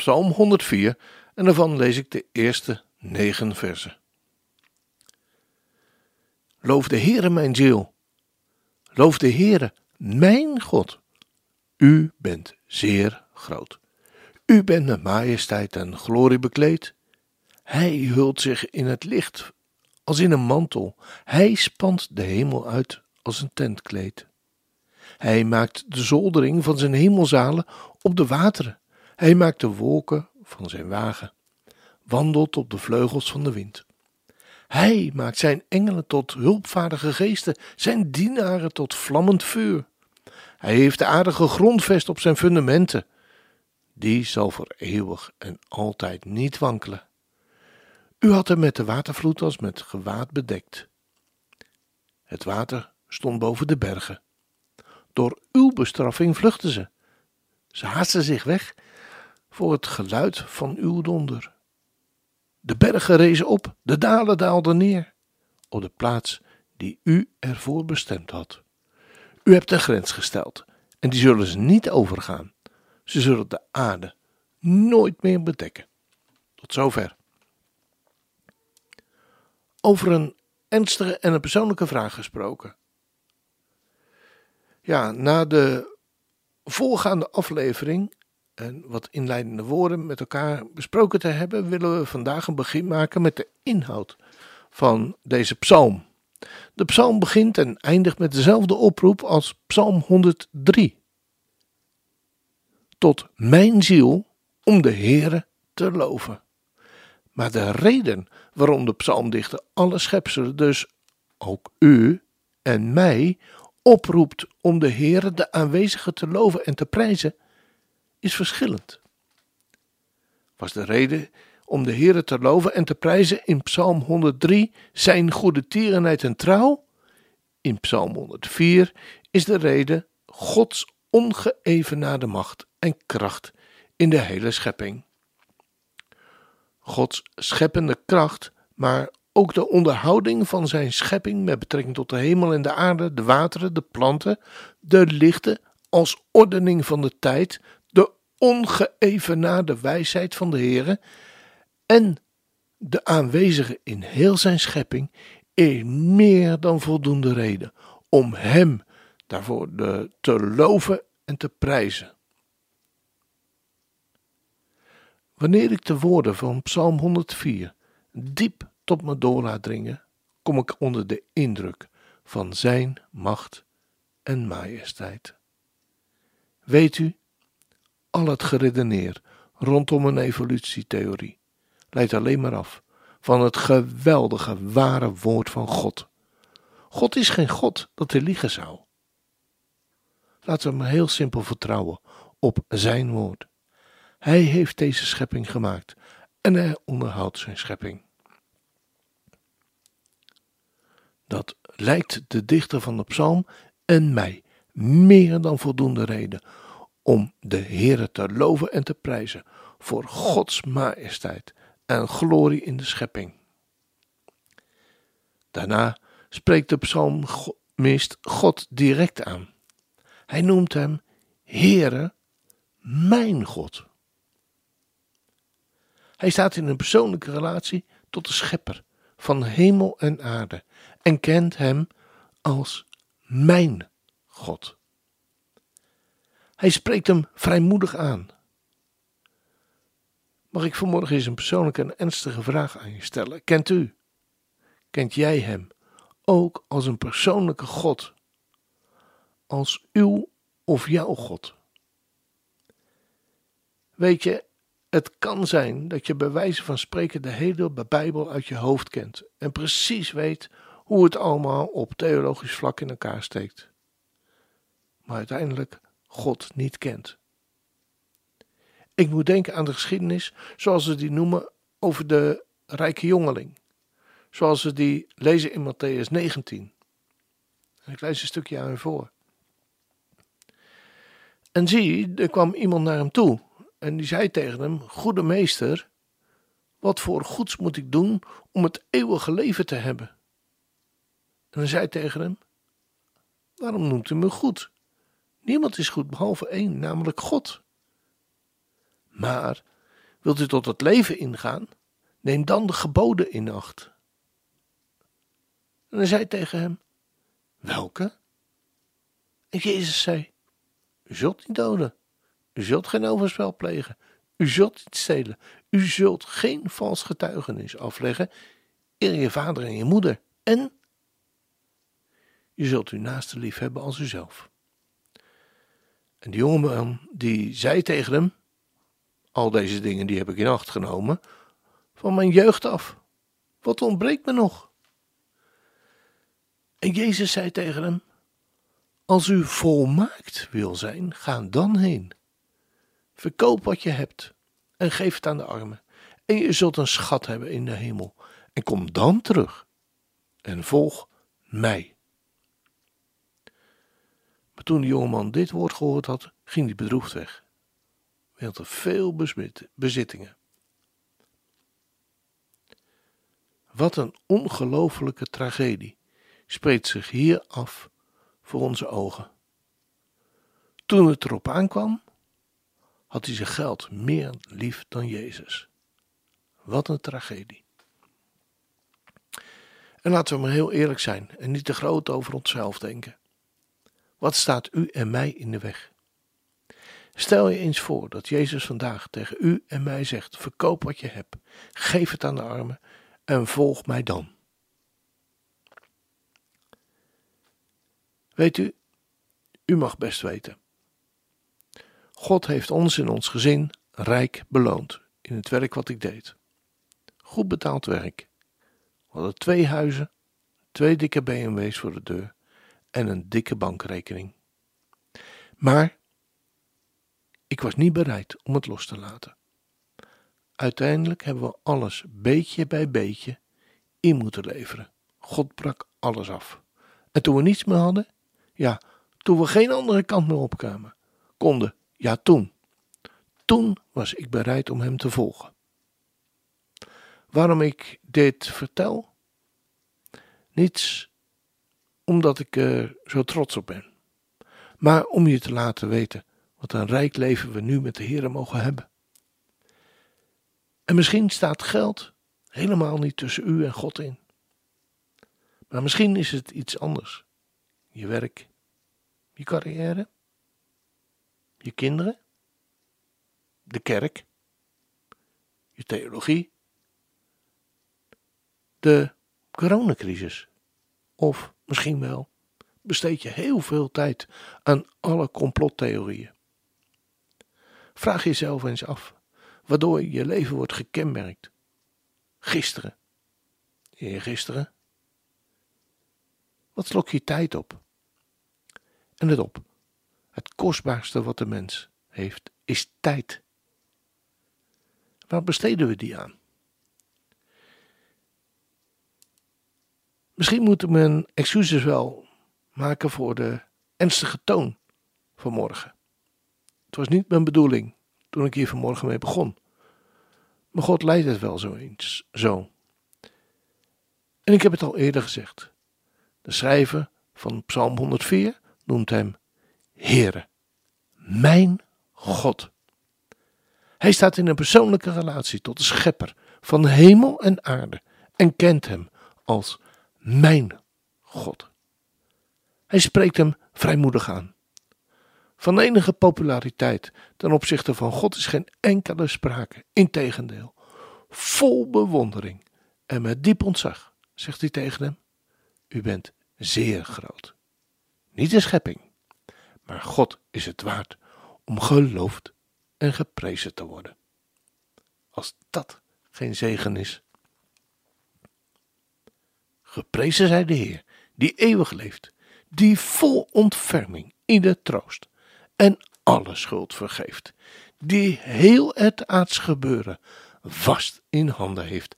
Psalm 104 en daarvan lees ik de eerste negen versen. Loof de Heere mijn ziel. Loof de Heere mijn God. U bent zeer groot. U bent met majesteit en glorie bekleed. Hij hult zich in het licht als in een mantel. Hij spant de hemel uit als een tentkleed. Hij maakt de zoldering van zijn hemelzalen op de wateren. Hij maakt de wolken van zijn wagen, wandelt op de vleugels van de wind. Hij maakt zijn engelen tot hulpvaardige geesten, zijn dienaren tot vlammend vuur. Hij heeft de aarde gegrondvest op zijn fundamenten. Die zal voor eeuwig en altijd niet wankelen. U had hem met de watervloed als met gewaad bedekt. Het water stond boven de bergen. Door uw bestraffing vluchtten ze. Ze haastten zich weg voor het geluid van uw donder. De bergen rezen op, de dalen daalden neer, op de plaats die u ervoor bestemd had. U hebt een grens gesteld, en die zullen ze niet overgaan. Ze zullen de aarde nooit meer bedekken. Tot zover. Over een ernstige en een persoonlijke vraag gesproken. Ja, na de voorgaande aflevering en wat inleidende woorden met elkaar besproken te hebben, willen we vandaag een begin maken met de inhoud van deze psalm. De psalm begint en eindigt met dezelfde oproep als psalm 103. Tot mijn ziel om de Heere te loven. Maar de reden waarom de psalmdichter alle schepselen, dus ook u en mij, oproept om de Heere, de aanwezige, te loven en te prijzen, is verschillend. Was de reden om de Heere te loven en te prijzen in Psalm 103 zijn goede tierenheid en trouw? In Psalm 104 is de reden Gods ongeëvenaarde macht en kracht in de hele schepping. Gods scheppende kracht, maar ook de onderhouding van zijn schepping met betrekking tot de hemel en de aarde, de wateren, de planten, de lichten, als ordening van de tijd, ongeëvenaarde wijsheid van de Heere en de aanwezige in heel zijn schepping is meer dan voldoende reden om hem daarvoor te loven en te prijzen. Wanneer ik de woorden van Psalm 104 diep tot me door laat dringen, kom ik onder de indruk van Zijn macht en majesteit. Weet u, al het geredeneer rondom een evolutietheorie leidt alleen maar af van het geweldige ware woord van God. God is geen God dat hij liegen zou. Laten we maar heel simpel vertrouwen op Zijn woord. Hij heeft deze schepping gemaakt en hij onderhoudt zijn schepping. Dat lijkt de dichter van de psalm en mij meer dan voldoende reden om de Heere te loven en te prijzen voor Gods majesteit en glorie in de schepping. Daarna spreekt de psalmist God direct aan. Hij noemt hem Heere, mijn God. Hij staat in een persoonlijke relatie tot de schepper van hemel en aarde en kent hem als mijn God. Hij spreekt hem vrijmoedig aan. Mag ik vanmorgen eens een persoonlijke en ernstige vraag aan je stellen? Kent u, kent jij hem ook als een persoonlijke God? Als uw of jouw God? Weet je, het kan zijn dat je bij wijze van spreken de hele Bijbel uit je hoofd kent en precies weet hoe het allemaal op theologisch vlak in elkaar steekt. Maar uiteindelijk God niet kent. Ik moet denken aan de geschiedenis zoals ze die noemen over de rijke jongeling. Zoals we die lezen in Matthäus 19. En ik lees een stukje aan u voor. En zie, er kwam iemand naar hem toe en die zei tegen hem: Goede meester, wat voor goeds moet ik doen om het eeuwige leven te hebben? En hij zei tegen hem: Waarom noemt u me goed? Niemand is goed behalve één, namelijk God. Maar wilt u tot het leven ingaan? Neem dan de geboden in acht. En hij zei tegen hem: Welke? En Jezus zei: U zult niet doden. U zult geen overspel plegen. U zult niet stelen. U zult geen vals getuigenis afleggen. Eer je vader en je moeder. En je zult uw naaste lief hebben als uzelf. En die jongeman die zei tegen hem: Al deze dingen die heb ik in acht genomen van mijn jeugd af. Wat ontbreekt me nog? En Jezus zei tegen hem: Als u volmaakt wil zijn, ga dan heen. Verkoop wat je hebt en geef het aan de armen. En je zult een schat hebben in de hemel. En kom dan terug en volg mij. Maar toen de jongeman dit woord gehoord had, ging hij bedroefd weg. Hij had er veel bezittingen. Wat een ongelofelijke tragedie spreekt zich hier af voor onze ogen. Toen het erop aankwam, had hij zijn geld meer lief dan Jezus. Wat een tragedie. En laten we maar heel eerlijk zijn en niet te groot over onszelf denken. Wat staat u en mij in de weg? Stel je eens voor dat Jezus vandaag tegen u en mij zegt: verkoop wat je hebt, geef het aan de armen en volg mij dan. Weet u, u mag best weten. God heeft ons in ons gezin rijk beloond in het werk wat ik deed. Goed betaald werk. We hadden twee huizen, twee dikke BMW's voor de deur en een dikke bankrekening. Maar ik was niet bereid om het los te laten. Uiteindelijk hebben we alles beetje bij beetje in moeten leveren. God brak alles af. En toen we niets meer hadden, ja, toen we geen andere kant meer opkwamen, konden, ja toen. Toen was ik bereid om hem te volgen. Waarom ik dit vertel? Niets omdat ik er zo trots op ben, maar om je te laten weten wat een rijk leven we nu met de Heer mogen hebben. En misschien staat geld helemaal niet tussen u en God in. Maar misschien is het iets anders. Je werk, je carrière, je kinderen, de kerk, je theologie, de coronacrisis. Of misschien wel besteed je heel veel tijd aan alle complottheorieën. Vraag jezelf eens af waardoor je leven wordt gekenmerkt. Gisteren, eergisteren. Wat slok je tijd op? En let op, het kostbaarste wat de mens heeft is tijd. Waar besteden we die aan? Misschien moeten men excuses wel maken voor de ernstige toon van morgen. Het was niet mijn bedoeling toen ik hier vanmorgen mee begon. Maar God leidt het wel zo eens, zo. En ik heb het al eerder gezegd. De schrijver van Psalm 104 noemt hem Heere, mijn God. Hij staat in een persoonlijke relatie tot de schepper van hemel en aarde en kent hem als mijn God. Hij spreekt hem vrijmoedig aan. Van enige populariteit ten opzichte van God is geen enkele sprake. Integendeel, vol bewondering en met diep ontzag zegt hij tegen hem: U bent zeer groot. Niet de schepping, maar God is het waard om geloofd en geprezen te worden. Als dat geen zegen is. Geprezen zij de Heer, die eeuwig leeft, die vol ontferming ieder troost en alle schuld vergeeft, die heel het aards gebeuren vast in handen heeft.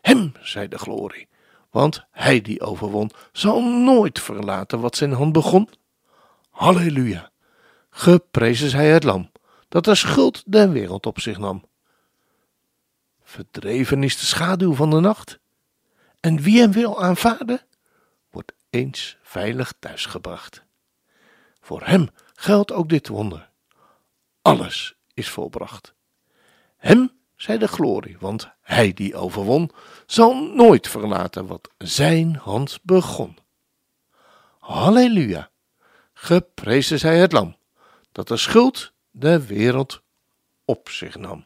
Hem, zei de glorie, want hij die overwon zal nooit verlaten wat zijn hand begon. Halleluja, geprezen zij het lam, dat de schuld der wereld op zich nam. Verdreven is de schaduw van de nacht, en wie hem wil aanvaarden, wordt eens veilig thuisgebracht. Voor hem geldt ook dit wonder. Alles is volbracht. Hem zij de glorie, want hij die overwon, zal nooit verlaten wat zijn hand begon. Halleluja, geprezen zij het lam, dat de schuld der wereld op zich nam.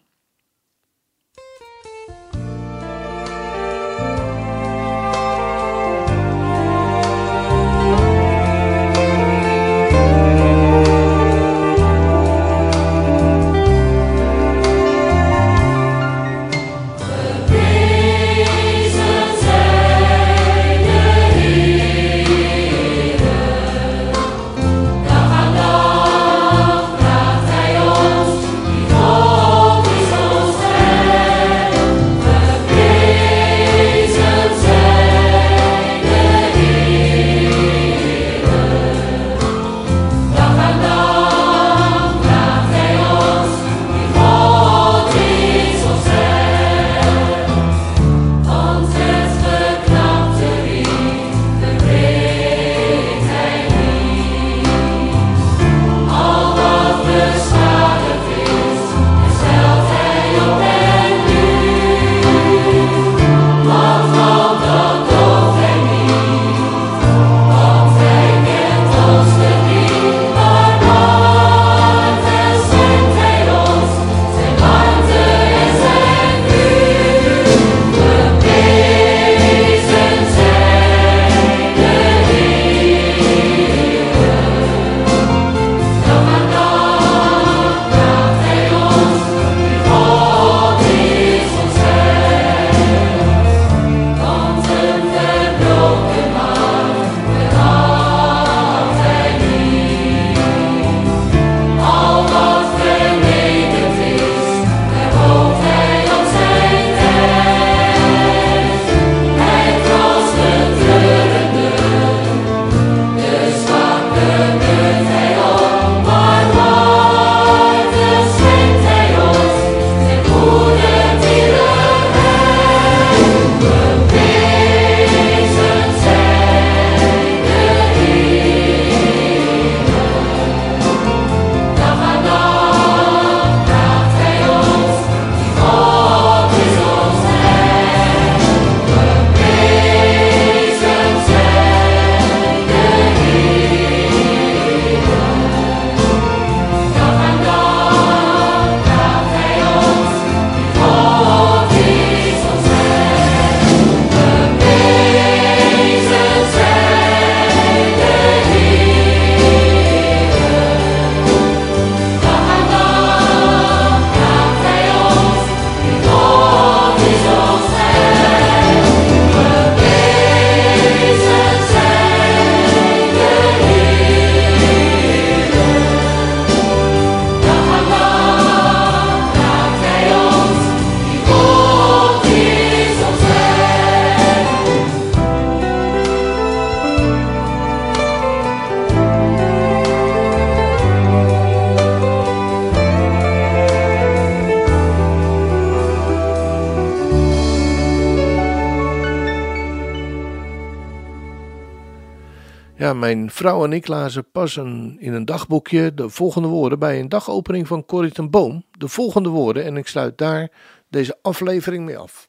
Vrouw en ik lazen pas in een dagboekje de volgende woorden bij een dagopening van Corrie ten Boom. De volgende woorden en ik sluit daar deze aflevering mee af.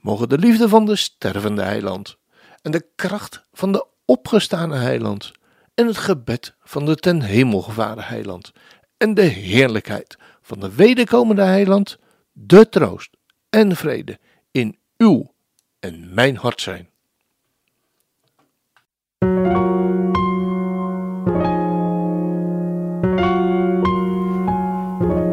Mogen de liefde van de stervende heiland en de kracht van de opgestane heiland en het gebed van de ten hemel gevaren heiland en de heerlijkheid van de wederkomende heiland, de troost en vrede in uw en mijn hart zijn.